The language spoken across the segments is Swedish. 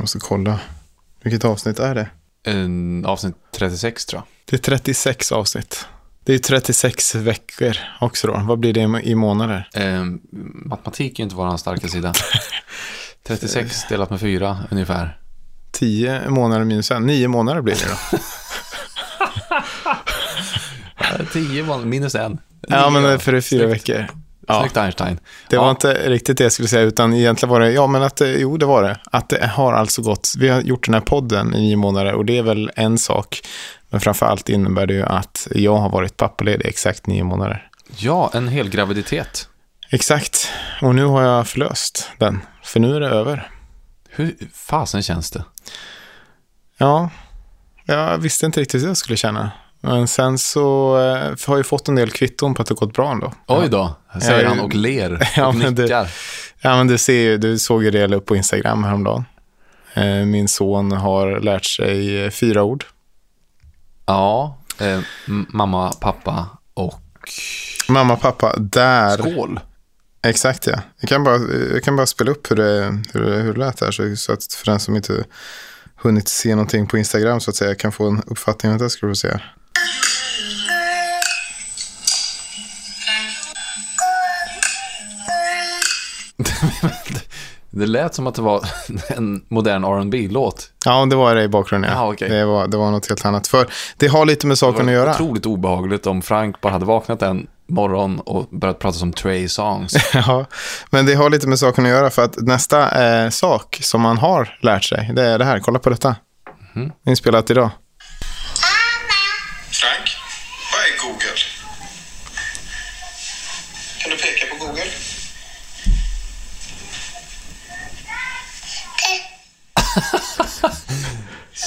Jag måste kolla. Vilket avsnitt är det? En, avsnitt 36 tror jag. Det är 36 avsnitt. Det är 36 veckor också då. Vad blir det i- månader? Eh, matematik är inte vår starka sida. 36 delat med 4 ungefär. 10 månader minus en. 9 månader blir det då. 10 månader minus en. ja, men Nio. det är för det är fyra Snyggt. veckor. Ja, Snyggt Einstein. det var Ja. inte riktigt det jag skulle säga, utan egentligen var det, ja men att det, jo det var det. Att det har alltså gått, vi har gjort den här podden i nio månader och det är väl en sak. Men framför allt innebär det ju att jag har varit pappaledig exakt nio månader. Ja, en hel graviditet. Exakt, och nu har jag förlöst den, för nu är det över. Hur fasen känns det? Ja, jag visste inte riktigt hur jag skulle känna. Men sen så eh, har jag fått en del kvitton på att det gått bra ändå. Oj då, säger Ja, han och ler ja, och men det- nickar. Ja, men du ser ju, du såg ju det jag upp på Instagram häromdagen. Eh, Min son har lärt sig eh, fyra ord. Ja, eh, mamma, pappa och Mamma, pappa, där. skål. Exakt ja. Jag kan bara, jag kan bara spela upp hur det, hur det, hur det lät här. Så, så att för den som inte hunnit se någonting på Instagram så att säga kan få en uppfattning. Vänta, ska du få se. här. Det lät som att det var en modern rb låt Ja, det var det i bakgrunden. Ja. Ja, okej. det, var, det var något helt annat. För det har lite med Det saken att göra. otroligt obehagligt om Frank bara hade vaknat en morgon och börjat prata som Trey Songs. Ja, men det har lite med saken att göra för att nästa eh, sak som man har lärt sig, det är det här. Kolla på detta. Inspelat idag. Frank, vad är Google? Kan du peka på Google?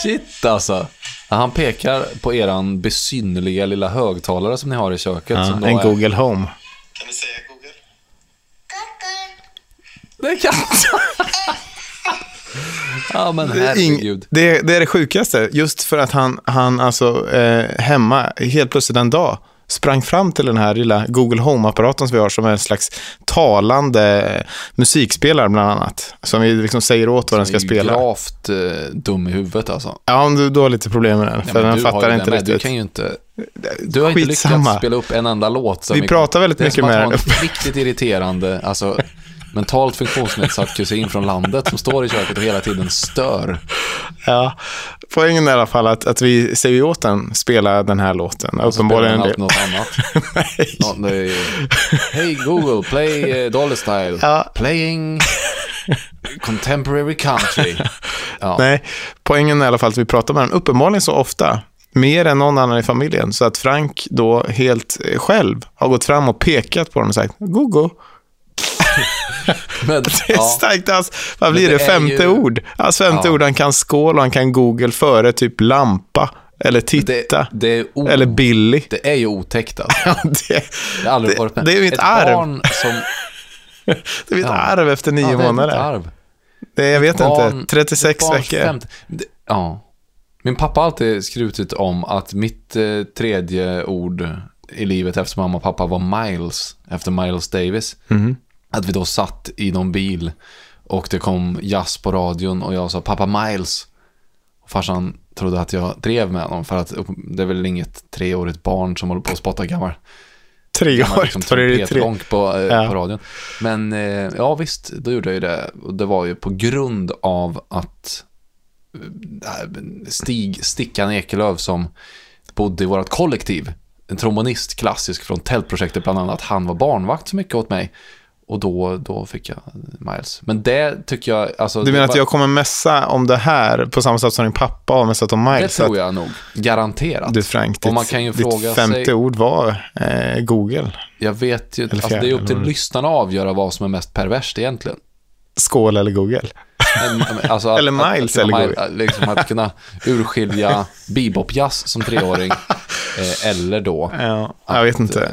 Shit alltså. Han pekar på eran besynnerliga lilla högtalare som ni har i köket. Ja, en är... Google Home. Kan du säga Google? Det kan Ja men herregud. det, det är det sjukaste. Just för att han, han alltså eh, hemma, helt plötsligt en dag, sprang fram till den här lilla Google Home-apparaten som vi har som är en slags talande musikspelare bland annat. Som vi liksom säger åt vad den ska Jag är ju spela. Gravt eh, dum i huvudet alltså. Ja, om du, du har lite problem med den. Ja, för men den fattar inte den med. riktigt. Du kan ju inte... Du har inte Skitsamma. lyckats spela upp en enda låt. som Vi pratar väldigt det är mycket som att med ha den. en riktigt irriterande, alltså mentalt funktionsnedsatt kusin från landet som står i köket och hela tiden stör. Ja, poängen är i alla fall att, att vi säger åt den spela den här låten. Och så spelar Uppenbarligen. det- något annat. Nej. Nå- det är Hey Google, play uh, Dolly Style. Ja. Playing contemporary country. Ja. Nej, poängen är i alla fall att vi pratar med den uppenbarligen så ofta. Mer än någon annan i familjen. Så att Frank då helt eh, själv har gått fram och pekat på den och sagt Google. Men, Det är ja, starkt. Alltså, vad blir det? det Femte ju- ord. Alltså femte Ja. ord. Han kan skål och han kan Google före typ lampa. Eller det, titta. det, är o, Eller Billy. det är ju otäckt alltså. Det, Jag har aldrig Det- varit med. det är mitt Ett arv. barn som... det är mitt Ja. arv efter nio ja, det månader. arv. Det, jag vet Barn- inte. 36 ett barns veckor. det- ja. Min pappa har alltid skrutit om att mitt eh, tredje ord i livet efter mamma och pappa var Miles, efter Miles Davis. Mhm. Att vi då satt i någon bil och det kom jazz på radion och jag sa pappa Miles. Och farsan trodde att jag drev med honom för att det är väl inget treårigt barn som håller på att spotta gammal Tre gammal år. liksom, det tre? på, eh, Ja. på radion. Men eh, ja, visst, då gjorde jag ju det. Och det var ju på grund av att eh, Stig Stickan Ekelöf som bodde i vårt kollektiv, en trombonist, klassisk från Tältprojektet bland annat, han var barnvakt så mycket åt mig. Och då, då fick jag Miles. Men det tycker jag, alltså... Du det menar att var- jag kommer messa om det här på samma sätt som din pappa har messat om Det Miles? tror att jag nog. Garanterat. Du Frank, ditt, Och man kan ju ditt fråga femte sig- ord var eh, Google. Jag vet ju, alltså, det är upp till eller det- lyssnarna att avgöra vad som är mest perverst egentligen. Skål eller Google. Alltså att, Eller Miles att, att, eller kunna, liksom att kunna urskilja bebop-jazz som treåring. eh, eller då Ja, jag vet att, inte.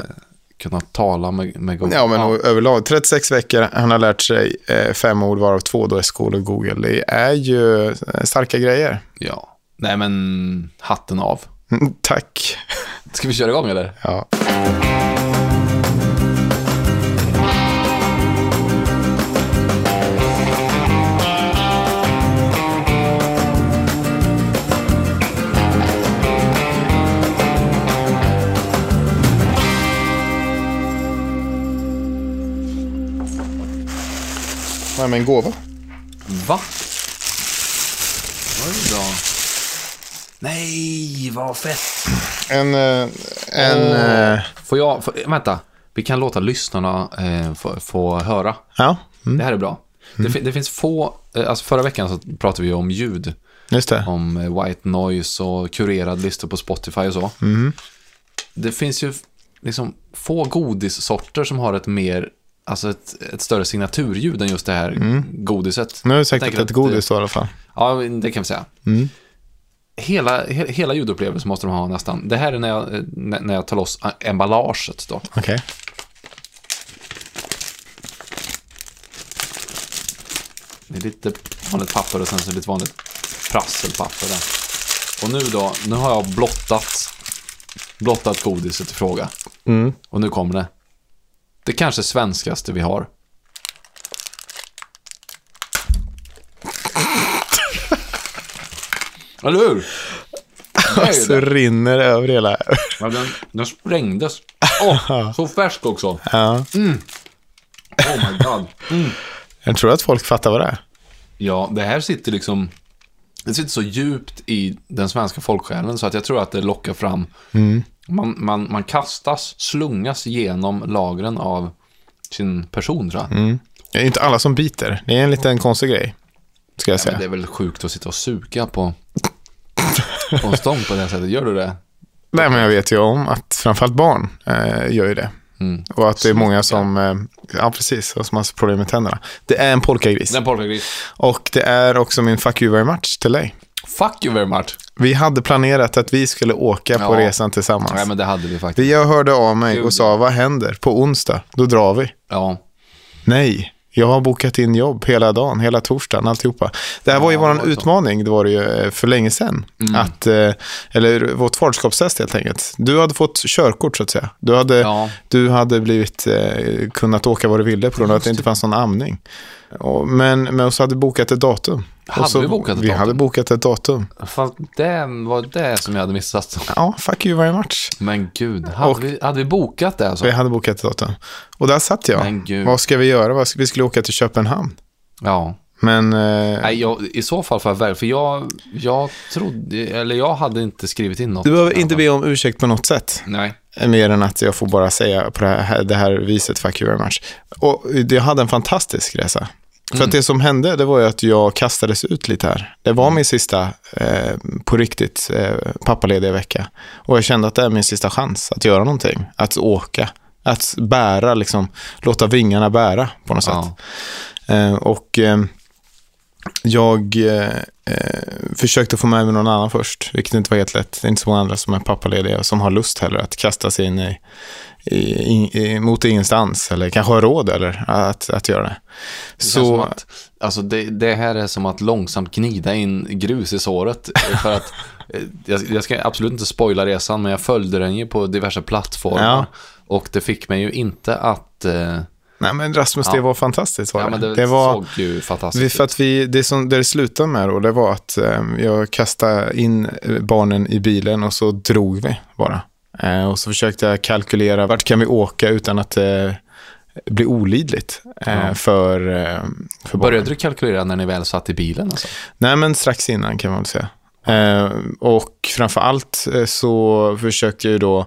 Kunna tala med, med Google. Ja, men o- överlag. 36 veckor, han har lärt sig eh, fem ord varav två då är skål och Google. Det är ju eh, starka grejer. ja. Nej, men hatten av. Mm, Tack. Ska vi köra igång eller? Ja. Med en gåva. Va? Oj då. Nej, vad fett. En... eh, en Åh. eh, Får jag, får, vänta. Vi kan låta lyssnarna eh, få, få höra. ja, mm, Det här är bra. Det, fin- det finns få, eh, alltså förra veckan så pratade vi om ljud. just det. Om eh, white noise och kurerad listor på Spotify och så. Det finns ju liksom få godissorter som har ett mer, alltså ett, ett större signaturljud än just det här godiset. Nu har Jag sagt att det är att, godis i alla fall. Ja, det kan vi säga. Hela, he, hela ljudupplevelsen måste de ha nästan. Det här är när jag, när jag tar loss emballaget då. Okej. Det är lite vanligt papper och sen så lite vanligt prasselpapper där. Och nu då, nu har jag blottat, blottat godiset i fråga. Mm. Och nu kommer det. Det kanske svenskaste vi har. Eller hur? Det är ju Så det. rinner över hela... Ja, den, den sprängdes. Åh, så färsk också. ja. Oh my god. Jag tror att folk fattar vad det är. Ja, det här sitter liksom... Det sitter så djupt i den svenska folksjälen så att jag tror att det lockar fram... Man, man, man kastas, slungas genom lagren av sin person, tror jag. Det är inte alla som biter. Det är en liten konstig grej. Ska jag Men säga. det är väl sjukt att sitta och suga på, på en stång på det sättet. Gör du det? Nej, men jag vet ju om att framförallt barn eh, gör ju det. Mm. Och att det är många som, eh, ja precis, och som har problem med tänderna. Det är en polkagris. Den polkagris. Och det är också min fuck you very much till dig. Fuck you very much. Vi hade planerat att vi skulle åka på Ja. resan tillsammans. Nej, men det hade vi faktiskt. Jag hörde av mig och sa, vad händer? På onsdag, då drar vi. Ja. Nej, jag har bokat in jobb hela dagen, hela torsdagen, alltihopa. Det här var ju Ja, vår det var så. utmaning, det var det ju eh, för länge sedan. Mm. Att, eh, eller vårt faderskapstest helt enkelt. Du hade fått körkort så att säga. Du hade, Ja. du hade blivit, eh, kunnat åka vad du ville på grund av att det inte fanns någon amning. Men, men så hade vi bokat ett datum. Hade så, vi bokat ett vi datum? hade bokat ett datum. Fast det var det som jag hade missat. Ja, fuck you very much. Men gud, hade, Och- vi, hade vi bokat det alltså? Vi hade bokat ett datum. Och där satt jag. Men gud. Vad ska vi göra? Vi skulle åka till Köpenhamn. Ja. Men eh, Nej, jag, i så fall får jag väl, för jag, jag trodde, eller jag hade inte skrivit in något. du behöver inte be om ursäkt på något sätt. Nej. Mer än att jag får bara säga på det här, det här viset, fuck you very much. Och jag hade en fantastisk resa. För att det som hände, det var ju att jag kastades ut lite här. Det var min sista, eh, på riktigt, eh, pappalediga vecka. Och jag kände att det är min sista chans att göra någonting. Att åka. Att bära, liksom, låta vingarna bära på något Ja. sätt. Eh, och eh, jag eh, eh, försökte få med mig någon annan först, vilket inte var helt lätt. Det är inte så många andra som är pappalediga och som har lust heller att kasta sig in i, i, i, mot ingenstans eller kanske har råd eller att, att göra det. Det Så, att, alltså det, det här är som att långsamt gnida in grus i såret. För att, eh, jag, jag ska absolut inte spoila resan, men jag följde den ju på diverse plattformar. Ja. Och det fick mig ju inte att... Eh, nej men Rasmus, det Ja. var fantastiskt. Var ja, det. men det, det var, såg ju fantastiskt Vi, för att vi, det som det slutade med då, det var att eh, jag kastade in barnen i bilen och så drog vi bara. Eh, och så försökte jag kalkylera vart kan vi åka utan att eh, bli olidligt eh, Ja. för, för. Började du kalkylera när ni väl satt i bilen? Alltså? Nej, men strax innan kan man väl säga. Och framför allt så försökte jag då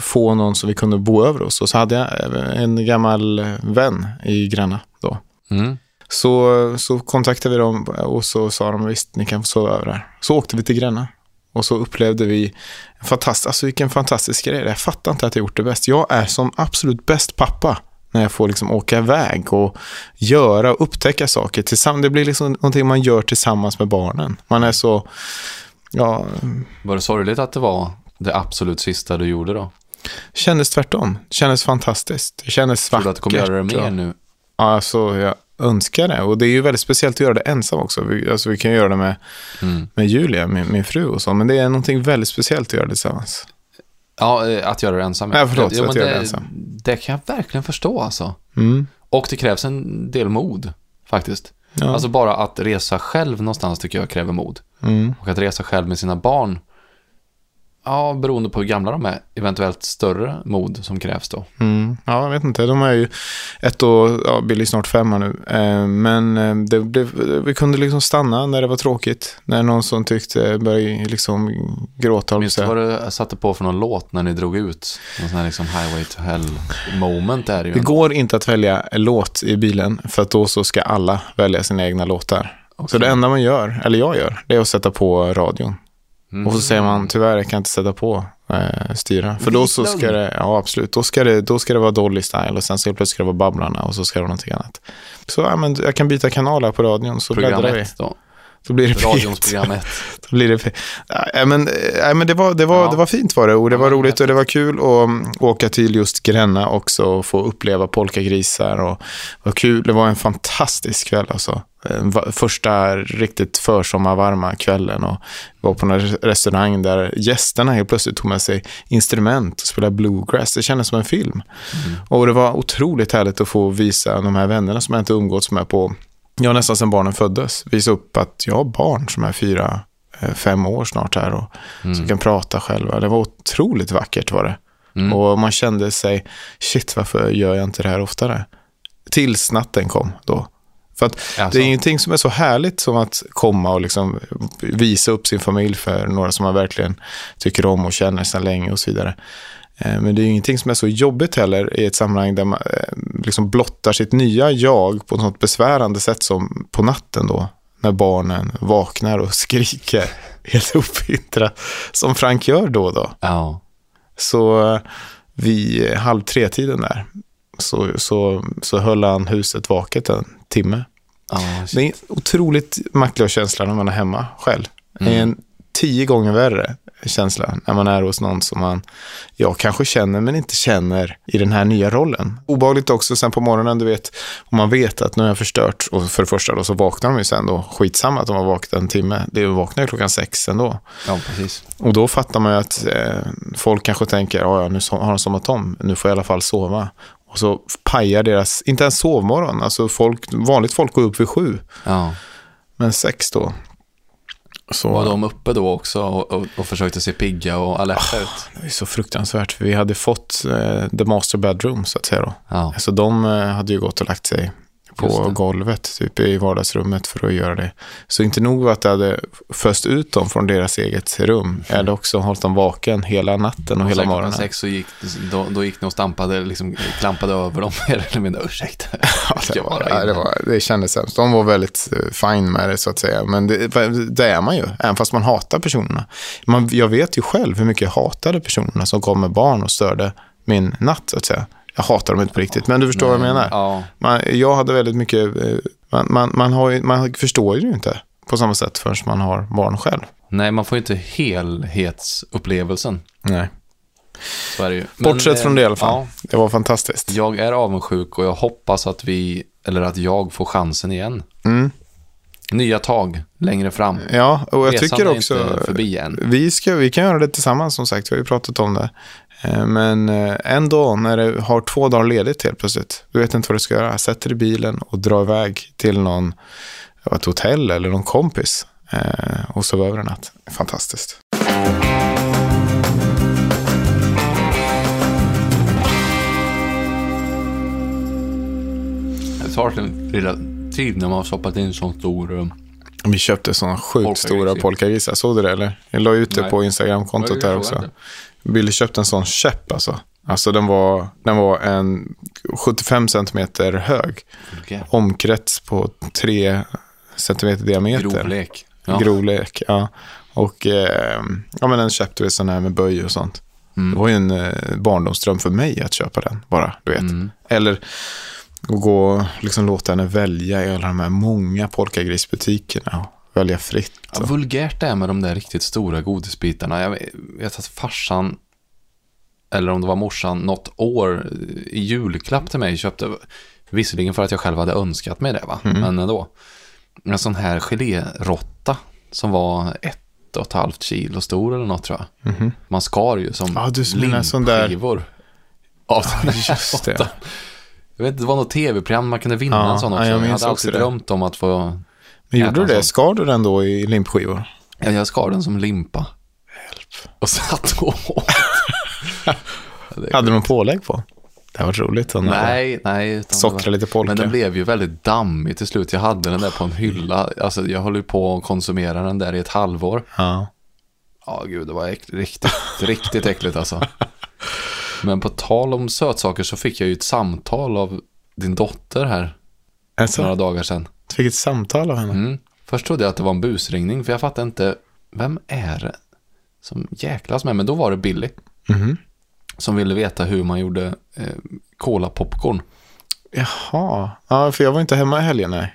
få någon som vi kunde bo över hos. Och så hade jag en gammal vän i Gränna då. Mm. Så, så kontaktade vi dem och så sa de visst, ni kan få sova över här. Så åkte vi till Gränna. Och så upplevde vi, fantast, alltså vilken fantastisk grej. Jag fattar inte att jag gjort det bäst. Jag är som absolut bäst pappa när jag får liksom åka iväg och göra och upptäcka saker tillsammans. Det blir liksom någonting man gör tillsammans med barnen. Man är så, ja, Var det sorgligt att det var det absolut sista du gjorde då? kändes tvärtom. Kändes fantastiskt. Det kändes Tror vackert. du att du kommer göra det mer nu? Ja, Alltså, jag önskar det. Och det är ju väldigt speciellt att göra det ensam också. Vi, alltså, vi kan göra det med, Mm. med Julia, min, min fru och så. Men det är någonting väldigt speciellt att göra det tillsammans. Ja, eh, att göra det ensam. Ja, förlåt, Jo, att göra det, det ensam. Det kan jag verkligen förstå alltså. Mm. Och det krävs en del mod, faktiskt. Ja. Alltså bara att resa själv någonstans tycker jag kräver mod. Mm. Och att resa själv med sina barn. Ja, beroende på hur gamla de är. Eventuellt större mod som krävs då. Mm. Ja, jag vet inte. De är ju ett och, ja, Billy snart femma nu. Eh, men eh, det, det, vi kunde liksom stanna när det var tråkigt. När någon som tyckte började liksom gråta. Minns du vad du satte på för någon låt när ni drog ut? Någon sån här liksom highway to hell moment är det ju. Det går inte att välja låt i bilen för att då så ska alla välja sina egna låtar. Så Okej. det enda man gör, eller jag gör, det är att sätta på radion. Mm. Och så säger man tyvärr, jag kan inte sätta på eh, styra. För då så ska det, ja absolut, då ska det, då ska det vara Dolly Style och sen så helt plötsligt ska det vara Babblarna och så ska det vara någonting annat. Så ja, men jag kan byta kanal här på radion så Program bläddrar vi. 1 då. Då blir det Radions P1. program 1. Då blir det Nej, men, nej, men det, var, det, var, Ja. det var fint var det och det Ja, var roligt och det var kul att mm, åka till just Gränna också och få uppleva polkagrisar och vad kul. Det var en fantastisk kväll alltså. Va- Första riktigt försommarvarma kvällen och var på en restaurang där gästerna helt plötsligt tog med sig instrument och spelade bluegrass. Det kändes som en film. Och det var otroligt härligt att få visa de här vännerna som jag inte umgåtts med på, ja nästan sedan barnen föddes. Visa upp att jag har barn som är fyra, eh, fem år snart här och som kan prata själva. Det var otroligt vackert var det. Mm. Och man kände sig, shit varför gör jag inte det här oftare? Tills natten kom då. För att Alltså. det är ingenting som är så härligt som att komma och liksom visa upp sin familj för några som man verkligen tycker om och känner sedan länge och så vidare. Eh, Men det är ju ingenting som är så jobbigt heller i ett sammanhang där man eh, liksom blottar sitt nya jag på sånt besvärande sätt som på natten då. När barnen vaknar och skriker helt uppvintrat. Som Frank gör då och då. Ja. Så eh, vid halv tre-tiden där så, så, så höll han huset vaket en timme. ja Det är en otroligt maktlös känsla när man är hemma själv. Mm. en tio gånger värre känsla när man är hos någon som man, jag kanske känner men inte känner i den här nya rollen. Obehagligt också sen på morgonen, du vet, om man vet att nu har jag förstört, och för det första då så vaknar de ju sen då, skitsamma att de har vaknat en timme, det vaknar ju klockan sex ändå. ja, precis. Och då fattar man ju att eh, folk kanske tänker, ja, ja nu har de somnat om, nu får jag i alla fall sova. Och så pajar deras, inte ens sovmorgon, alltså folk, vanligt folk går upp vid sju, Ja. men sex då. Så Var de uppe då också och, och, och försökte se pigga och alerta ut? det är så fruktansvärt, för vi hade fått eh, the master bedroom så att säga då. Ja. Alltså de eh, hade ju gått och lagt sig på golvet, typ i vardagsrummet för att göra det. Så inte nog att det hade föst ut dem från deras eget rum, jag hade också hållit dem vaken hela natten och hela Sen klockan morgonen. sex så gick, då, då gick ni och stampade, liksom klampade över dem mer eller mindre. Ursäkta. Ja, det, var, ja, det, var, det kändes sämst. De var väldigt eh, fine med det så att säga. Men det, det är man ju, även fast man hatar personerna. Man, jag vet ju själv hur mycket jag hatade personerna som kom med barn och störde min natt så att säga. Jag hatar dem inte på riktigt, men du förstår vad jag menar. Ja, Man, jag hade väldigt mycket, eh, man, man, man, har ju, man förstår ju inte på samma sätt förrän man har barn själv. nej, man får ju inte helhetsupplevelsen. Nej. Så är det ju. Men, Bortsett från det i alla eh, fall. Ja, Det var fantastiskt. jag är avundsjuk och jag hoppas att vi, eller att jag får chansen igen. Mm. Nya tag längre fram. Ja, och jag Resan tycker är också... inte förbi än. Vi, ska, vi kan göra det tillsammans som sagt, vi har ju pratat om det. Eh, Men eh, en dag när du har två dagar ledigt helt plötsligt, du vet inte vad du ska göra, sätter i bilen och drar iväg till någon, ett hotell eller någon kompis eh, och sover över en natt. Fantastiskt. Det tar sin lilla tid när man har stoppat in sån stor... eh, Vi köpte sådana sjukt Polkagris, stora polkagrisar, såg du det eller? Jag la ut det Nej. på Instagramkontot där också. Billy köpte en sån käpp alltså. Alltså den var, den var en 75 centimeter hög. Vulgär. Omkrets på 3 centimeter diameter. Grovlek. Ja. Grovlek, ja. Och eh, ja, men den köpte vi sån här med böj och sånt. Mm. Det var ju en eh, barndomsdröm för mig att köpa den bara, du vet. Mm. Eller gå och liksom låta henne välja i alla de här många polkagrisbutikerna välja fritt. Ja, vulgärt det är med de där riktigt stora godisbitarna. Jag vet att farsan, eller om det var morsan, något år i julklapp till mig köpte, visserligen för att jag själv hade önskat mig det, va? Mm. men ändå. En sån här gelérotta som var ett och ett halvt kilo stor eller något tror jag. Mhm. Man skar ju som Ja, där- limpskivor av den här just det. Jag vet det var något tv-program man kunde vinna Ja, en sån ja, också. jag jag, minns hade också alltid det. drömt om att få, Men gjorde du det? sån. Skar du den då i limpskivor? ja, jag skar den som limpa. och satt och åt. Det- Hade de pålägg på? Det varit roligt. här- Nej, nej. Sockra var- lite polka. Men den blev ju väldigt dammig till slut. Jag hade den där på en hylla. Alltså, jag höll ju på att konsumera den där i ett halvår. Ja. Ja, gud, det var äck- riktigt, riktigt äckligt alltså. Men på tal om sötsaker så fick jag ju ett samtal av din dotter här för några Alltså, dagar sedan. Fick ett samtal av henne. Mm. Först trodde jag att det var en busringning, för jag fattade inte, vem är det som jäklas med? Men då var det Billy, Mhm. som ville veta hur man gjorde eh, cola-popcorn. Jaha, ja, för jag var inte hemma i helgen. Nej.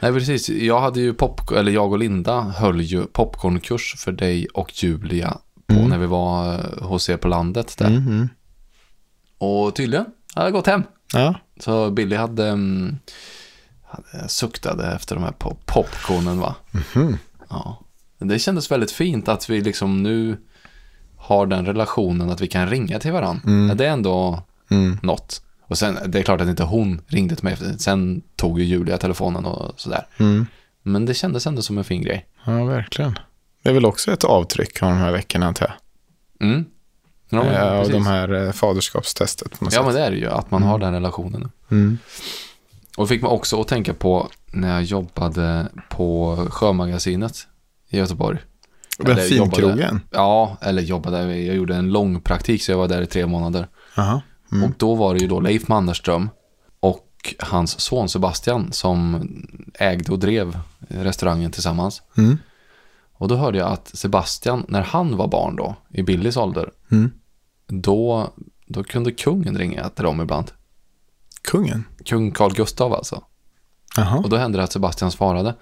Nej, precis. Jag hade ju pop, eller jag och Linda höll ju popcornkurs för dig och Julia på när vi var eh, hos er på landet där. Mhm. Och tydligen hade jag gått hem. Ja. Så Billy hade, mm, hade suktade efter de här po- popcornen va. Mhm. Ja. Men Det kändes väldigt fint att vi liksom nu har den relationen att vi kan ringa till varandra. Det är ändå Mm. något. Och sen, det är klart att inte hon ringde till mig. Sen tog ju Julia telefonen och sådär. Mm. Men det kändes ändå som en fin grej. ja, verkligen. Det är väl också ett avtryck av de här veckorna, antar jag. Mm. Ja, men, Ja, av de här eh, faderskapstestet ja, sätt. men det är det ju. Att man har den relationen. Och det fick mig också att tänka på när jag jobbade på Sjömagasinet i Göteborg. Den finkrogen. jobbade- Ja, eller jobbade. Jag gjorde en lång praktik så jag var där i tre månader. Jaha. Mm. Och då var det ju då Leif Mannerström och hans son Sebastian som ägde och drev restaurangen tillsammans. Mm. Och då hörde jag att Sebastian, när han var barn då, i Billys ålder, Mm. då, då kunde kungen ringa till dem ibland. Kungen. Kung Carl Gustav alltså. Jaha. Och då hände det att Sebastian svarade.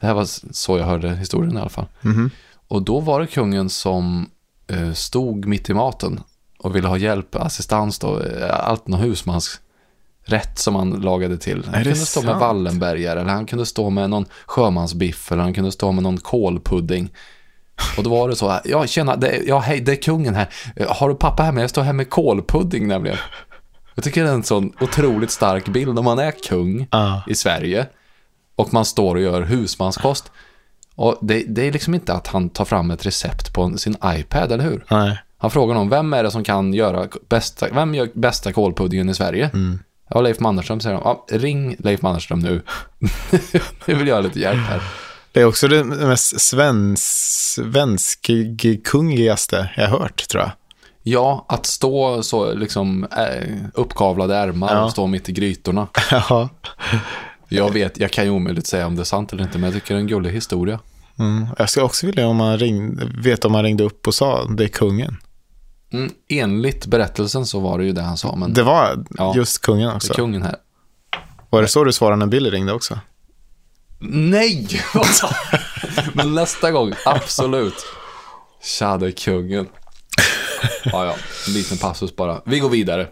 Det här var så jag hörde historien i alla fall. Mhm. Och då var det kungen som eh, stod mitt i maten och ville ha hjälp, assistans då, eh, allt någon husmansrätt som han lagade till. Han kunde stå med sant? Wallenbergare eller han kunde stå med någon sjömansbiff eller han kunde stå med någon kålpudding. Och då var det så, ja tjena, det, ja hej, det är kungen här. Har du pappa här med? Jag står här med kålpudding nämligen. Jag tycker det är en sån otroligt stark bild om man är kung Ja. i Sverige och man står och gör husmanskost. Och det, det är liksom inte att han tar fram ett recept på sin iPad, eller hur? Nej. Han frågar om vem är det som kan göra bästa, vem gör bästa kålpuddingen i Sverige? Ja, Leif Mannerström säger de. Ja, ring Leif Mannerström nu. Nu vill jag ha lite hjälp här. Det är också det mest svens, svenskkungigaste jag hört, tror jag. Ja, att stå så liksom eh, uppkavlade ärmar Ja. och stå mitt i grytorna. Ja. Jag vet, jag kan ju omöjligt säga om det är sant eller inte, men jag tycker det är en gullig historia. Mm. Jag skulle också vilja om man ringde, veta om man ringde upp och sa det är kungen. Mm, enligt berättelsen så var det ju det han sa, men Det var Ja. just kungen det också. är kungen här. Var det så du svarade när Billy ringde också? Nej! Men nästa gång, absolut. Tja, det är kungen. Ja, ja, en liten passus bara. Vi går vidare.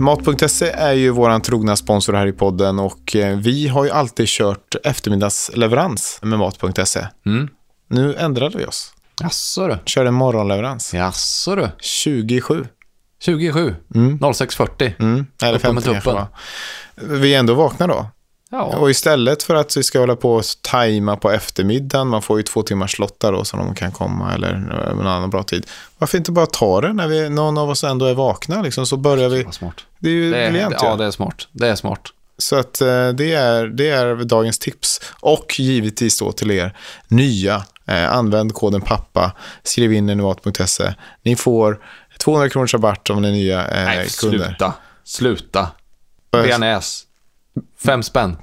Mat.se är ju våran trogna sponsor här i podden och eh, vi har ju alltid kört eftermiddagsleverans med Mat.se. Mm. Nu ändrade vi oss. Jaså du? Körde morgonleverans. Jaså du? 27. 27? Mm. 06.40? Mm. Eller Uppe med 50 kanske va? Vi är ändå vakna då. Ja. Och istället för att vi ska hålla på och tajma på eftermiddagen, man får ju två timmars slottar då så de kan komma eller någon annan bra tid. Varför inte bara ta det när vi, någon av oss ändå är vakna liksom, så börjar vi. Det är ju Det är, briljant ja, det är smart. Det är smart. Så att eh, det, är, det är dagens tips. Och givetvis då till er nya, eh, använd koden PAPPA, skriv in den i mat.se. Ni får 200 kronors rabatt om ni är nya eh, Nej, kunder. sluta. Sluta. Bearnaise. Fem spänn.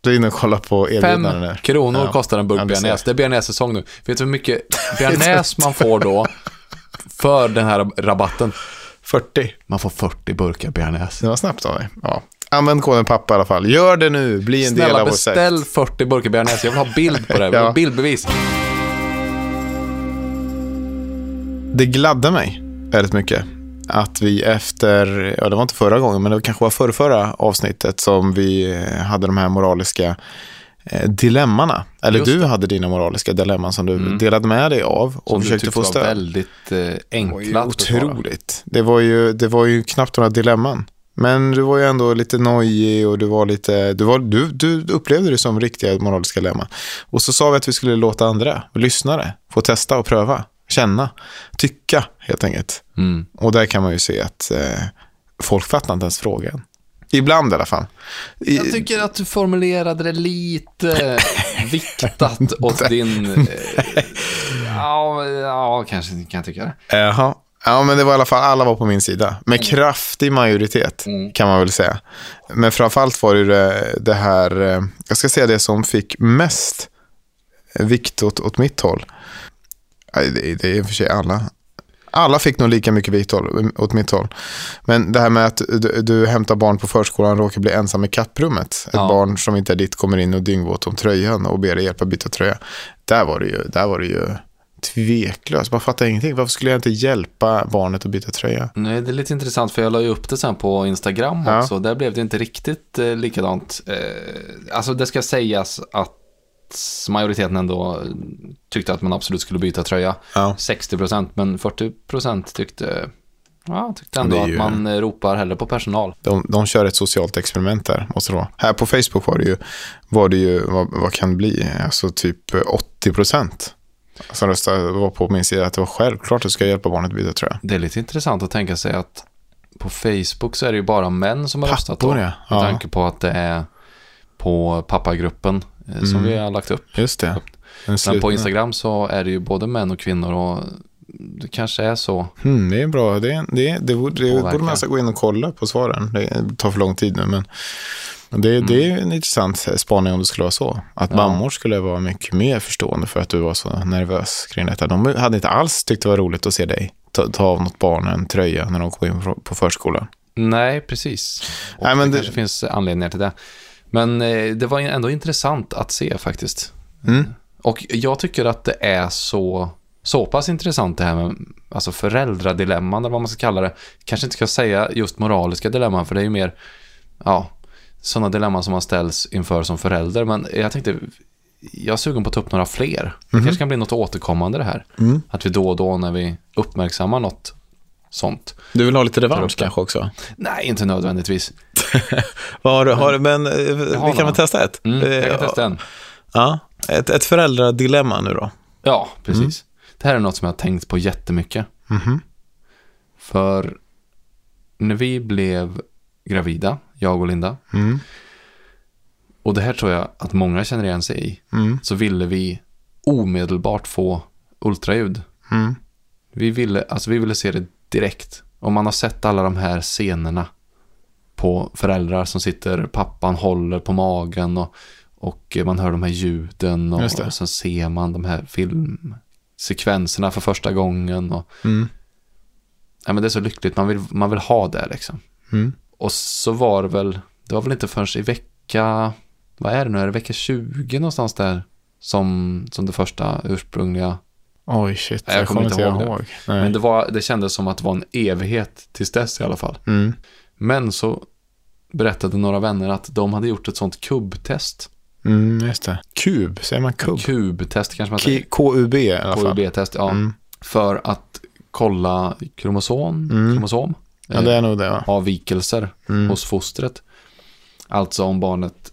Du är inne och kollar på Fem erbjudanden nu. kronor Ja. kostar en burk bearnaise. Det är bearnaise-säsong nu. Vet du hur mycket bearnaise man får då för den här rabatten? 40. Man får 40 burkar bearnaise. Det var snabbt av mig. Ja. Använd koden PAPPA i alla fall. Gör det nu, bli en del Snälla av vår sekt. beställ 40 burkar bearnaise. Jag vill ha bild på det. Jag vill ha bildbevis. Det gladde mig väldigt mycket att vi efter, ja det var inte förra gången, men det kanske var förra, förra avsnittet som vi eh, hade de här moraliska eh, dilemmana. Eller du hade dina moraliska dilemman som du delade med dig av och Som försökte få stöd. väldigt eh, enkla att otroligt. Det var ju, det var ju knappt några dilemman. Men du var ju ändå lite nojig och du var lite, du, var, du, du upplevde det som riktiga moraliska dilemma. Och så sa vi att vi skulle låta andra, lyssnare, få testa och pröva, känna, tycka helt enkelt. Mm. Och där kan man ju se att eh, folk fattar inte ens frågan. Ibland i alla fall. I, Jag tycker att du formulerade det lite viktat åt din... eh, Ja, ja kanske kan jag tycka det. Jaha. Ja, men det var i alla fall, alla var på min sida. Med kraftig majoritet, kan man väl säga. Men framförallt var det, det här, eh, jag ska säga det som fick mest vikt åt, åt mitt håll. Det, det är i och för sig alla. Alla fick nog lika mycket vikt håll, åt mitt håll. Men det här med att du, du hämtar barn på förskolan och råkar bli ensam i kapprummet. Ett Ja. barn som inte är ditt kommer in och dyngvåt om tröjan och ber dig hjälpa byta tröja. Där var det ju, där var det ju tveklöst. Bara fattar ingenting. Varför skulle jag inte hjälpa barnet att byta tröja? Nej, det är lite intressant för jag la ju upp det sen på Instagram Ja. också. Där blev det inte riktigt eh, likadant. Eh, alltså det ska sägas att majoriteten ändå tyckte att man absolut skulle byta tröja. Ja. 60% men 40% tyckte, ja, tyckte ändå är att ju- man ropar hellre på personal. De, de kör ett socialt experiment där, måste det vara. Här på Facebook var det ju, var det ju vad, vad kan det bli, alltså typ 80 procent som röstade var på min sida att det var självklart att jag ska hjälpa barnet att byta tröja. Det är lite intressant att tänka sig att på Facebook så är det ju bara män som har röstat då. Pappor, ja. Med tanke på att det är på pappagruppen eh, som vi har lagt upp. Just det. En Men på Instagram så är det ju både män och kvinnor och det kanske är så. Hmm, det är bra. Det, det, det, borde, det borde man gå in och kolla på svaren. Det tar för lång tid nu, men det, det är en intressant spaning om det skulle vara så. Att Mm. Ja. mammor skulle vara mycket mer förstående för att du var så nervös kring detta. De hade inte alls tyckt det var roligt att se dig ta, ta av något barn en tröja när de kom in på- förskolan. Nej, precis. Och Nej, men det, det- kanske finns anledningar till det. Men eh, det var ändå intressant att se faktiskt. Mm. Och jag tycker att det är så, så pass intressant det här med alltså föräldradilemman, eller vad man ska kalla det. Kanske inte ska säga just moraliska dilemman, för det är ju mer, ja, sådana dilemman som man ställs inför som förälder. Men jag tänkte, jag är sugen på att ta upp några fler. Det kanske kan bli något återkommande det här. Mm. Att vi då och då när vi uppmärksammar något sånt. Du vill ha lite revansch kanske också? Nej, inte nödvändigtvis. Har har du, men eh, vi kan några. väl testa ett? Mm, jag kan Eh, testa en. Ja, ett, ett föräldradilemma nu då. Ja, precis. Det här är något som jag har tänkt på jättemycket. Mhm. För när vi blev gravida, jag och Linda, Mm. och det här tror jag att många känner igen sig i, Mm. så ville vi omedelbart få ultraljud. Mm. Vi ville, alltså vi ville se det direkt. Om man har sett alla de här scenerna på föräldrar som sitter, pappan håller på magen och, och man hör de här ljuden och, och sen ser man de här filmsekvenserna för första gången. Och, Mm. ja, men det är så lyckligt, man vill, man vill ha det liksom. Mm. Och så var det väl, det var väl inte förrän i vecka, vad är det nu, är det vecka 20 någonstans där? Som, som det första ursprungliga Oj, shit. Nej, jag kommer inte ihåg det. ihåg. Nej. Men det, var, det kändes som att det var en evighet tills dess i alla fall. Mm. Men så berättade några vänner att de hade gjort ett sånt kubbtest. Mm, just det. Kub, säger man kub? Kubtest kanske man säger. KUB i alla fall. KUB-test, ja. Mm. För att kolla kromosom, Mm. kromosom Ja, det är nog det. Ja. avvikelser Mm. hos fostret. Alltså om barnet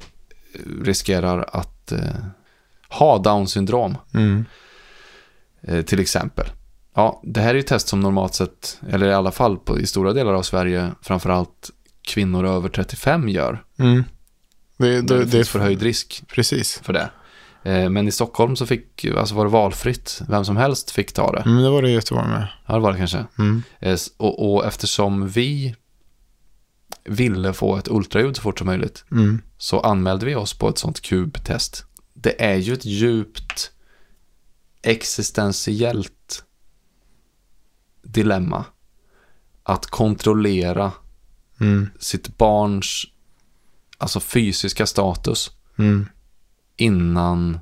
eh, riskerar att eh, ha Down syndrom. Mm. Eh, till exempel. Ja, det här är ju test som normalt sett, eller i alla fall på, i stora delar av Sverige, framförallt kvinnor över 35 gör. Mm. Det, Det, det, finns förhöjd risk Precis. för det. Eh, Men i Stockholm så fick, alltså var det valfritt, vem som helst fick ta det. Mm, det var det i Göteborg med. Ja, det var det kanske. Mm. Eh, Och, och eftersom vi ville få ett ultraljud så fort som möjligt Mm. så anmälde vi oss på ett sånt kubtest. Det är ju ett djupt existentiellt dilemma att kontrollera Mm. sitt barns alltså fysiska status Mm. innan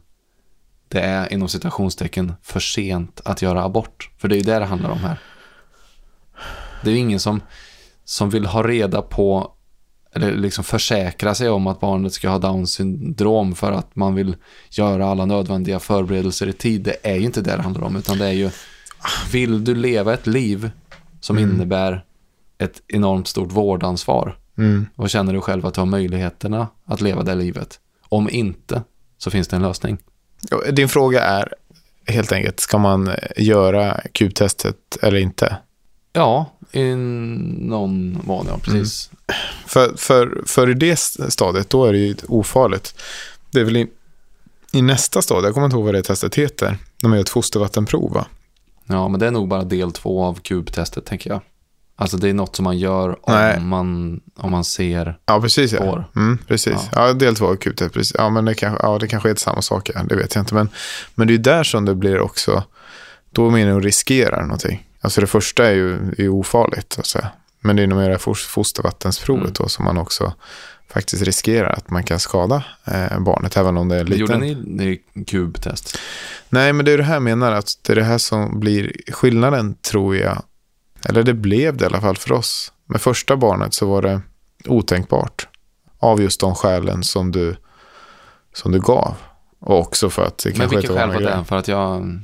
det är inom citationstecken för sent att göra abort. För det är ju det det handlar om här. Det är ju ingen som, som vill ha reda på eller liksom försäkra sig om att barnet ska ha Downs syndrom för att man vill göra alla nödvändiga förberedelser i tid. Det är ju inte det det handlar om, utan det är ju vill du leva ett liv som innebär ett enormt stort vårdansvar Mm. Och känner du själv att du har möjligheterna att leva det livet? Om inte, så finns det en lösning. Din fråga är helt enkelt, ska man göra kubtestet eller inte? Ja, i någon mån, ja, precis. För, för, för i det stadiet, då är det ju ofarligt. Det är väl i, i nästa stadie, jag kommer inte ihåg vad det testet heter, när man gör ett fostervattenprov va? Ja, men det är nog bara del två av kubtestet, tänker jag. Alltså det är något som man gör Nej. om man, om man ser... Ja, precis ja. Mm, precis. Ja. del två av kubtest, precis. Ja, men det kanske, ja, det kanske är samma sak, ja. det vet jag inte. Men, men det är ju där som det blir också, då menar jag riskerar någonting. Alltså det första är ju är ofarligt, så att säga. Men det är nog mer fostervattensprovet Mm. då som man också faktiskt riskerar att man kan skada eh, barnet, även om det är Gjorde liten. ni det kubtest? Nej, men det är det här jag menar, att det är det här som blir skillnaden, tror jag. Eller det blev det i alla fall för oss. Med första barnet så var det otänkbart. Av just de skälen som du, som du gav. Och också för att det Men kanske vilka inte var skäl någon var grej. det? För att jag...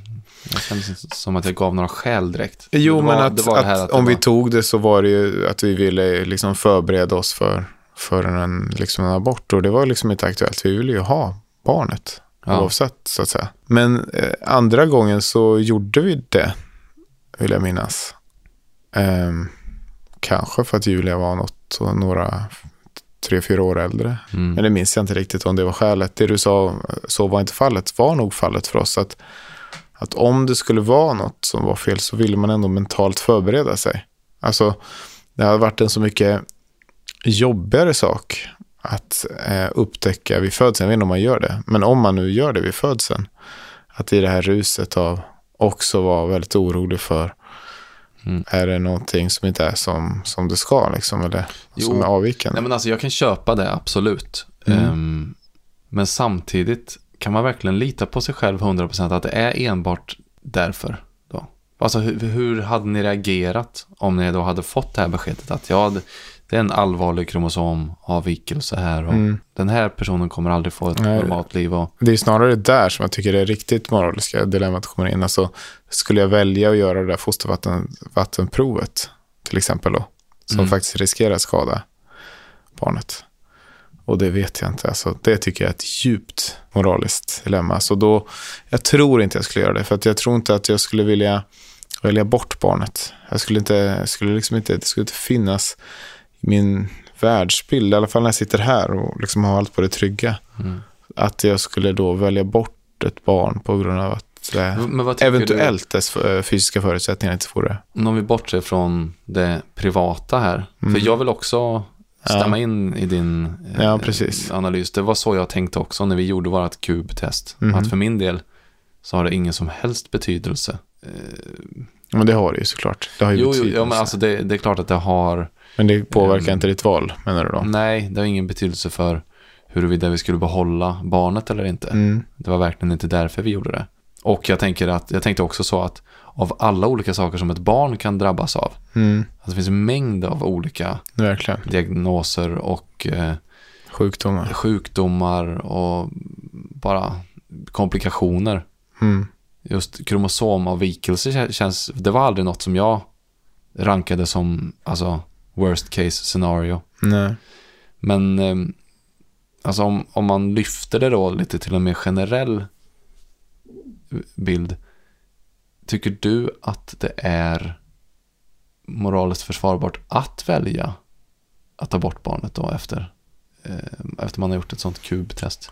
Jag kände som att jag gav några skäl direkt. Jo, Det var- men att, det det att, det om vi var- tog det så var det ju att vi ville liksom förbereda oss för, för en, liksom en abort. Och det var liksom inte aktuellt. Vi ville ju ha barnet. Ja. Oavsett, så att säga. Men eh, andra gången så gjorde vi det, vill jag minnas. Ehm, kanske för att Julia var något, några, tre, fyra år äldre. Mm. Men det minns jag inte riktigt om det var skälet. Det du sa, så var inte fallet, var nog fallet för oss. Att, att om det skulle vara något som var fel så ville man ändå mentalt förbereda sig. Alltså, det hade varit en så mycket jobbigare sak att eh, upptäcka vid födseln. Jag vet inte om man gör det, men om man nu gör det vid födseln. Att i det här ruset av också vara väldigt orolig för Mm. är det någonting som inte är som, som det ska, liksom, eller Jo. som är avvikande. Nej, men alltså jag kan köpa det, absolut. Mm. Ehm, men samtidigt, kan man verkligen lita på sig själv 100% att det är enbart därför? Då? Alltså hur, hur hade ni reagerat om ni då hade fått det här beskedet att ja, det, är en allvarlig kromosomavvikelse här och Mm. den här personen kommer aldrig få ett Nej. normalt liv och Det är snarare där som jag tycker det riktigt moraliska dilemmat kommer in. Alltså, skulle jag välja att göra det där fostervattenprovet, till exempel då, som Mm. faktiskt riskerar att skada barnet. Och det vet jag inte. Alltså, det tycker jag är ett djupt moraliskt dilemma. Så då, jag tror inte jag skulle göra det, för att jag tror inte att jag skulle vilja välja bort barnet. Jag skulle inte, skulle liksom inte, det skulle inte finnas i min världsbild, i alla fall när jag sitter här och liksom har allt på det trygga Mm. att jag skulle då välja bort ett barn på grund av att eh, eventuellt dess eh, fysiska förutsättningar inte får det. du, om vi bortser från det privata här, Mm. för jag vill också stämma Ja. in i din eh, Ja, analys. Det var så jag tänkte också när vi gjorde vårt kubtest. Mhm. Att för min del så har det ingen som helst betydelse. Men det har det ju såklart. Det har ju Jo, jo betydelse. ja, men alltså det, det är klart att det har, Men det påverkar Mm. inte ditt val, menar du då? nej, det har ingen betydelse för huruvida vi skulle behålla barnet eller inte. Mm. Det var verkligen inte därför vi gjorde det. Och jag, tänker att, jag tänkte också så att av alla olika saker som ett barn kan drabbas av, Mm. att det finns en mängd av olika Verkligen. diagnoser och eh, Sjukdomar. sjukdomar och bara komplikationer. Mm. Just kromosomavvikelse kä- känns, det var aldrig något som jag rankade som, alltså, worst case scenario. Nej. Men, eh, alltså om, om man lyfter det då lite till en mer generell bild, tycker du att det är moraliskt försvarbart att välja att ta bort barnet då efter, eh, efter man har gjort ett sånt kubtest?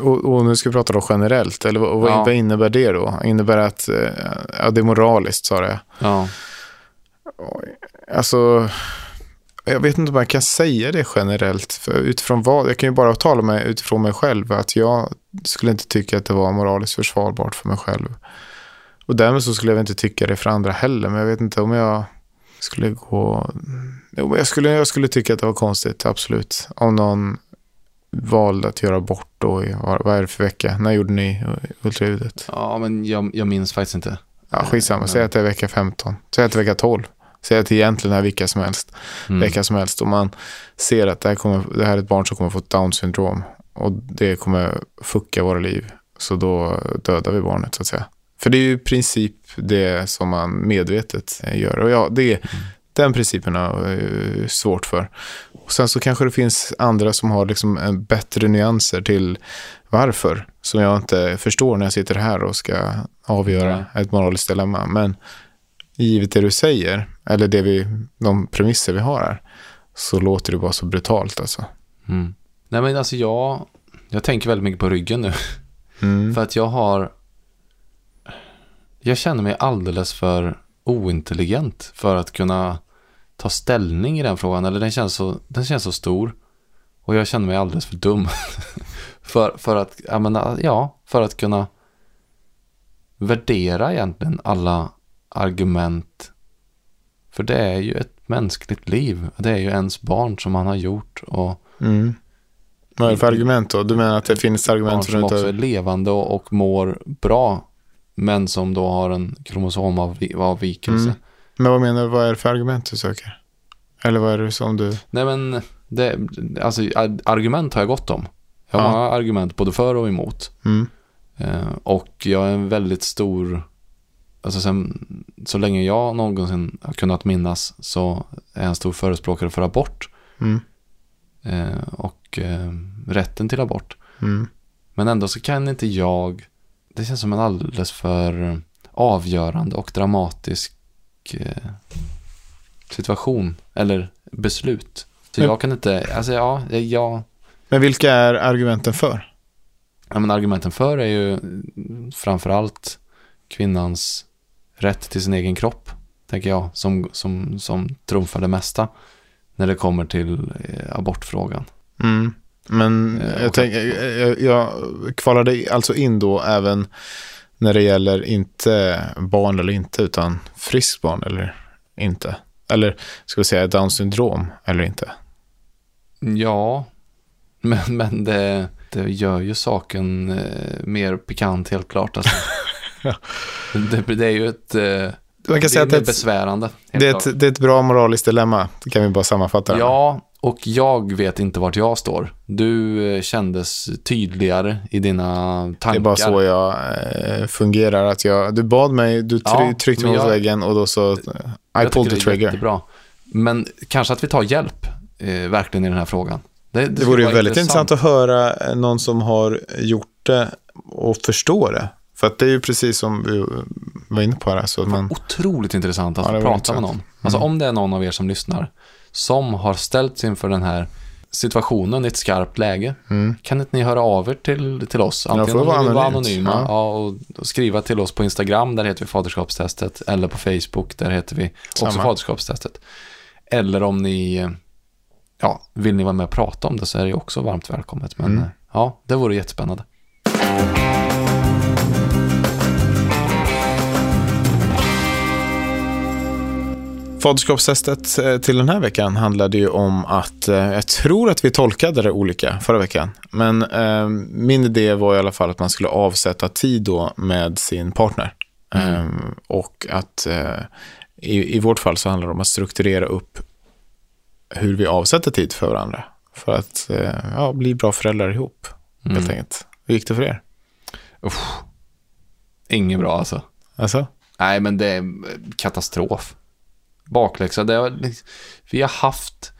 Och, och nu ska vi prata då generellt, eller vad, Ja. vad innebär det då? Innebär det att, eh, ja det är moraliskt sa det. Ja, Alltså, jag vet inte om man kan säga det generellt. För utifrån vad? Jag kan ju bara tala med, utifrån mig själv. Att jag skulle inte tycka att det var moraliskt försvarbart för mig själv. Och därmed så skulle jag inte tycka det för andra heller. Men jag vet inte om jag skulle gå... Jo, jag skulle, jag skulle tycka att det var konstigt, absolut. Om någon valde att göra bort då i, vad är det för vecka? När gjorde ni ultraljudet? ja men jag, jag minns faktiskt inte. Ja, skitsamma. Säg att det är vecka 15. Säg att det är vecka 12. Säg att det egentligen är vilka som helst. Mm. Vecka som helst. Och man ser att det här, kommer, det här är ett barn som kommer få down syndrom. Och det kommer fucka våra liv. Så då dödar vi barnet så att säga. För det är ju i princip det som man medvetet eh, gör. Och ja, det, Den principen har eh, svårt för. Och sen så kanske det finns andra som har liksom en bättre nyanser till varför. Som jag inte förstår när jag sitter här och ska avgöra ett moraliskt dilemma. Men givet det du säger, eller det vi, de premisser vi har här, så låter det bara så brutalt alltså. Mm. Nej men alltså jag, jag tänker väldigt mycket på ryggen nu. Mm. För att jag har, jag känner mig alldeles för ointelligent för att kunna ta ställning i den frågan. Eller den känns så, den känns så stor. Och jag känner mig alldeles för dum. för, för att, jag menar, ja, för att kunna värdera egentligen alla argument. För det är ju ett mänskligt liv. Det är ju ens barn som man har gjort. Och Mm. Vad är det för argument då? Du menar att det finns barn argument för som att också är levande och, och mår bra. Men som då har en kromosomavvikelse. Mm. Men vad menar du, vad är det för argument du söker? Eller vad är det som du... Nej men, det, alltså ar- argument har jag gott om. Jag har Ja. många argument både för och emot. Mm. Eh, och jag är en väldigt stor, alltså sen, så länge jag någonsin har kunnat minnas så är jag en stor förespråkare för abort. Mm. Eh, och eh, rätten till abort. Mm. Men ändå så kan inte jag, det känns som en alldeles för avgörande och dramatisk eh, situation eller beslut. Så Men- jag kan inte, alltså ja, jag, Men vilka är argumenten för? ja men argumenten för är ju framförallt kvinnans rätt till sin egen kropp, tänker jag, som, som, som trumfar det mesta när det kommer till eh, abortfrågan. Mm. Men Eh, jag, tänk, jag, jag kvalade alltså in då även när det gäller inte barn eller inte, utan friskt barn eller inte. Eller ska vi säga Down syndrom eller inte. Ja, men, men det, det gör ju saken eh, mer pikant helt klart. Alltså. Det, det är ju ett... Eh, Man kan det säga är att det är, besvärande. det, är ett, det är ett bra moraliskt dilemma, det kan vi bara sammanfatta. det. Ja, och jag vet inte vart jag står. Du eh, kändes tydligare i dina tankar. Det är bara så jag eh, fungerar. Att jag, du bad mig, du try, Ja, tryckte mot jag- väggen och då så... I Jag pulled the det är trigger. Jättebra. Men kanske att vi tar hjälp eh, verkligen i den här frågan. Det, Det skulle vore ju väldigt intressant att höra eh, någon som har gjort det och förstå det. För att det är ju precis som vi var inne på här. Så man, Otroligt intressant att Ja, det prata med intressant. någon. Alltså om det är någon av er som lyssnar som har ställts inför den här situationen i ett skarpt läge. Kan inte ni höra av er till, till oss? Mm. Antingen om ni vill vara anonyma Ja. ja. och, och skriva till oss på Instagram, där heter vi Faderskapstestet. Eller på Facebook, där heter vi också Samma. Faderskapstestet. Eller om ni, ja, vill ni vara med och prata om det så är det också varmt välkommet. Men Mm. eh, ja, det vore jättespännande. Faderskapstestet eh, till den här veckan handlade ju om att, eh, jag tror att vi tolkade det olika förra veckan, men eh, min idé var i alla fall att man skulle avsätta tid då med sin partner. Eh, och att i, i vårt fall så handlar det om att strukturera upp hur vi avsätter tid för varandra. För att ja, bli bra föräldrar ihop, helt enkelt. Hur gick det för er? Inget bra alltså. Alltså? Nej, men det är katastrof. Bakläxa. Det har, liksom- vi har haft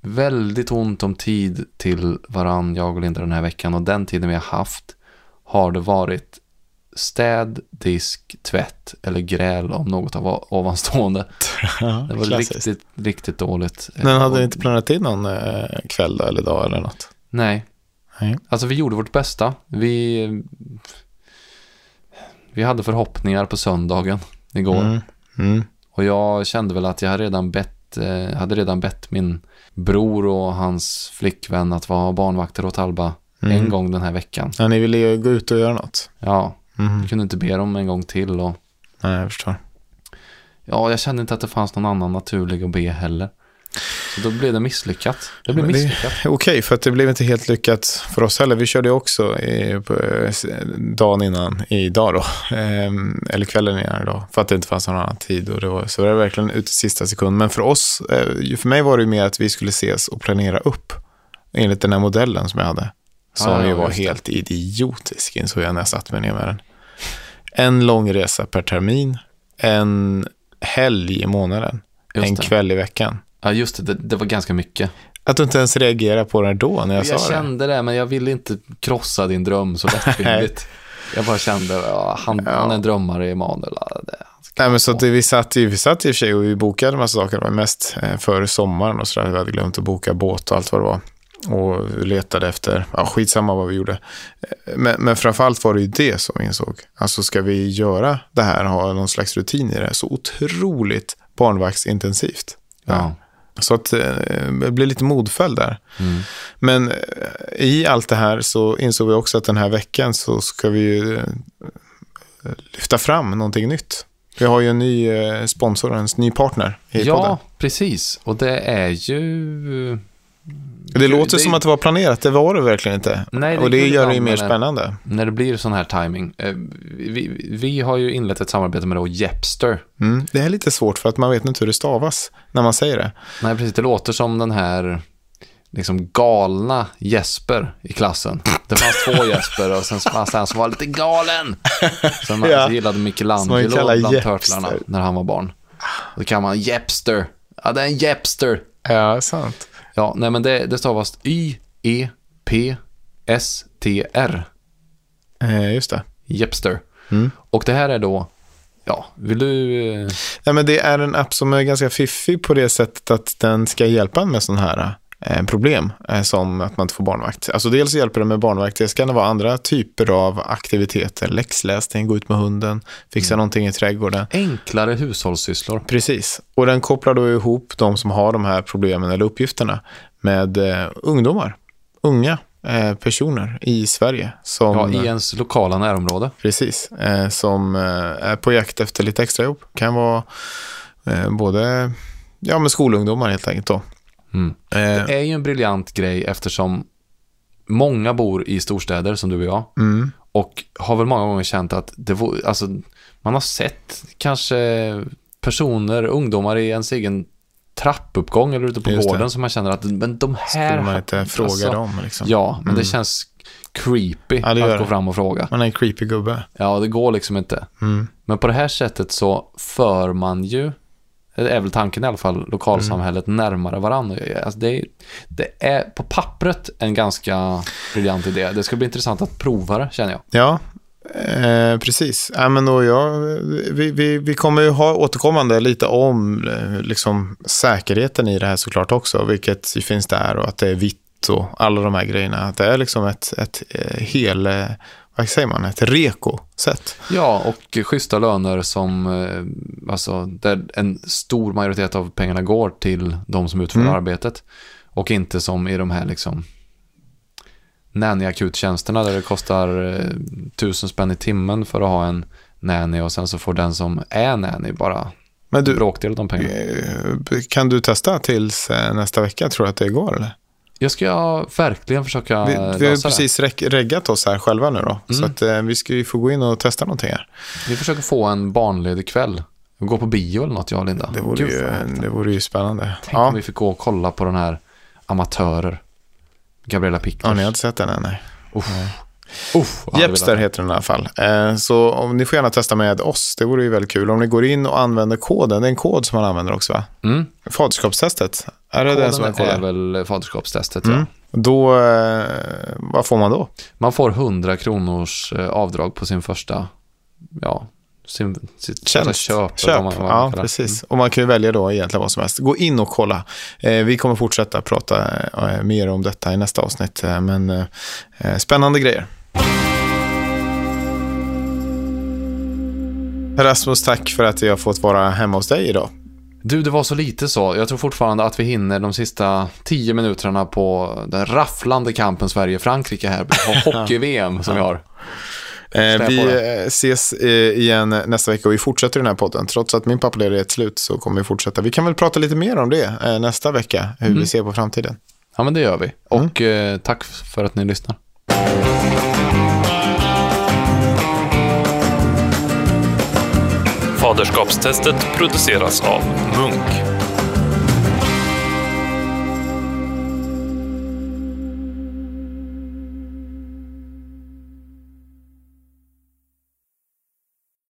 väldigt ont om tid till varann, jag och Linda, den här veckan. Och den tiden vi har haft har det varit städ, disk, tvätt eller gräl om något av ovanstående. Det var klassiskt. riktigt, riktigt dåligt. Men hade ni inte planerat in någon eh, kväll eller dag eller något? Nej, Nej. Alltså vi gjorde vårt bästa. Vi, vi hade förhoppningar på söndagen igår. Mm. Mm. Och jag kände väl att jag hade redan bett, eh, hade redan bett min bror och hans flickvän att vara barnvakter åt Alba Mm. en gång den här veckan. Ja, ni ville ju gå ut och göra något. Ja, Mm. jag kunde inte be dem en gång till. Och, Nej, jag förstår. ja, jag kände inte att det fanns någon annan naturlig att be heller. Så då blev det misslyckat. Det blev misslyckat. Okej, för att det blev inte helt lyckat för oss heller. Vi körde också i, på, eh, dagen innan idag då. Ehm, eller kvällen innan idag. För att det inte fanns någon annan tid. Och det var, så det var verkligen ut i sista sekund. Men för oss, eh, för mig var det mer att vi skulle ses och planera upp. Enligt den här modellen som jag hade. Som Ja, ja, ju var helt idiotisk insåg jag när jag satt mig ner med den. En lång resa per termin. En helg i månaden. Just en det. kväll i veckan. Ja, just det, det. Det var ganska mycket. Att du inte ens reagerade på det då när jag, Jag, sa det. kände det. men jag ville inte krossa din dröm så lättvindigt. jag bara kände, ja, han, Ja. han är en drömmare, Emanuel. Nej, men så det, vi, satt, ju- vi satt i och för sig och vi bokade en massa saker. Var mest eh, före sommaren och sådär. Vi hade glömt att boka båt och allt vad det var. Och letade efter, ja skitsamma vad vi gjorde. Eh, Men, men framförallt var det ju det som vi insåg. Alltså ska vi göra det här, ha någon slags rutin i det, så otroligt barnvaktsintensivt. Ja. Så att eh, det blev lite modfälld där. Mm. Men eh, i allt det här så insåg vi också att den här veckan så ska vi ju eh, lyfta fram någonting nytt. Vi har ju en ny sponsor, en ny partner i ja, podden. precis. Och det är ju... Det låter det- som att det var planerat, det var det verkligen inte. Nej, det och det gör det ju mer spännande. När det blir sån här timing. Eh, Vi, vi har ju inlett ett samarbete med då Jepster. Mm. Det är lite svårt för att man vet inte hur det stavas när man säger det. Nej, precis. Det låter som den här liksom galna Jesper i klassen. Det fanns två Jesper och sen fanns det en som var lite galen. Som man Ja. gillade Michelangelo bland Jepster. Turtlarna när han var barn. Då kan man Jepster. Ja, det är en Jepster. Ja, sant. Ja, nej men det, det stavas E Y-E-P-S-T-R. Eh, just det. Jepster. Mm. Och det här är då, ja, vill du... eh, Nej, men det är en app som är ganska fiffig på det sättet att den ska hjälpa en med sådana här eh, problem eh, som att man inte får barnvakt. Alltså dels hjälper den med barnvakt, det kan vara andra typer av aktiviteter, läxläsning, gå ut med hunden, fixa någonting i trädgården. Enklare hushållssysslor. Precis, och den kopplar då ihop de som har de här problemen eller uppgifterna med eh, ungdomar, unga eh, personer i Sverige som, Ja, i ens lokala närområde. precis, eh, som eh, är på jakt efter lite extrajobb. Kan vara eh, både ja, med skolungdomar helt enkelt då. Mm. Eh, Det är ju en briljant grej eftersom många bor i storstäder som du och jag. mm, Och har väl många gånger känt att det var, alltså, man har sett kanske personer, ungdomar i ens egen trappuppgång eller ute på Just det. gården som man känner att men de här... skulle man inte fråga alltså, dem liksom. Ja, men Mm. det känns creepy Ja, det att gå det. fram och fråga. Man är en creepy gubbe. Ja, det går liksom inte. Mm. Men på det här sättet så för man ju, det är väl tanken i alla fall, lokalsamhället Mm. närmare varandra. Alltså det, är, det är på pappret en ganska briljant idé. Det ska bli intressant att prova det, känner jag. Ja, eh, precis. Ja, men då jag, vi, vi, vi kommer ju ha återkommande lite om eh, liksom, säkerheten i det här såklart också, vilket finns där och att det är vitt och alla de här grejerna. Att det är liksom ett, ett eh, hel, eh, vad säger man, ett reko-sätt. Ja, och schyssta löner som, eh, alltså, där en stor majoritet av pengarna går till de som utför Mm. arbetet. Och inte som i de här liksom nanny-akuttjänsterna där det kostar eh, tusen spänn i timmen för att ha en nanny och sen så får den som är nanny bara Men du, bråkdel av de pengarna. eh, kan du testa tills nästa vecka, tror du att det går eller? Jag ska verkligen försöka Vi, vi har ju precis reg- reggat oss här själva nu då, så Mm. att eh, vi ska ju få gå in och testa någonting här. Vi försöker få en barnledig kväll. Gå på bio eller något, jag och Linda. Det vore, Gud, ju, det vore ju spännande. Tänk Ja. om vi fick gå och kolla på den här Amatörer. Gabriella Pickers. Ja, ni har inte sett den än? Nej. Uff. Uff, Jepster heter den i alla fall. Eh, så om ni får gärna testa med oss, det vore ju väldigt kul. Om ni går in och använder koden, det är en kod som man använder också va? Mm. Faderskapstestet, är det den som Koden är väl faderskapstestet, Mm. ja. Då, eh, vad får man då? Man får 100 kronors eh, avdrag på sin första, ja, sin, sitt Tjänst. köp. Köp. man- Ja, precis. Och man kan ju välja då egentligen vad som helst. Gå in och kolla. Eh, vi kommer fortsätta prata eh, mer om detta i nästa avsnitt. Eh, men spännande grejer. Rasmus, tack för att jag fått vara hemma hos dig idag. Du, det var så lite så. Jag tror fortfarande att vi hinner de sista 10 minuterna på den rafflande kampen Sverige-Frankrike här på hockey-VM som vi har. Eh, vi eh, ses eh, igen nästa vecka och vi fortsätter den här podden. Trots att min pappaledighet är slut så kommer vi fortsätta. Vi kan väl prata lite mer om det eh, nästa vecka, hur Mm. vi ser på framtiden. Ja, men det gör vi. Och eh, tack för att ni lyssnar. Faderskapstestet produceras av Munk.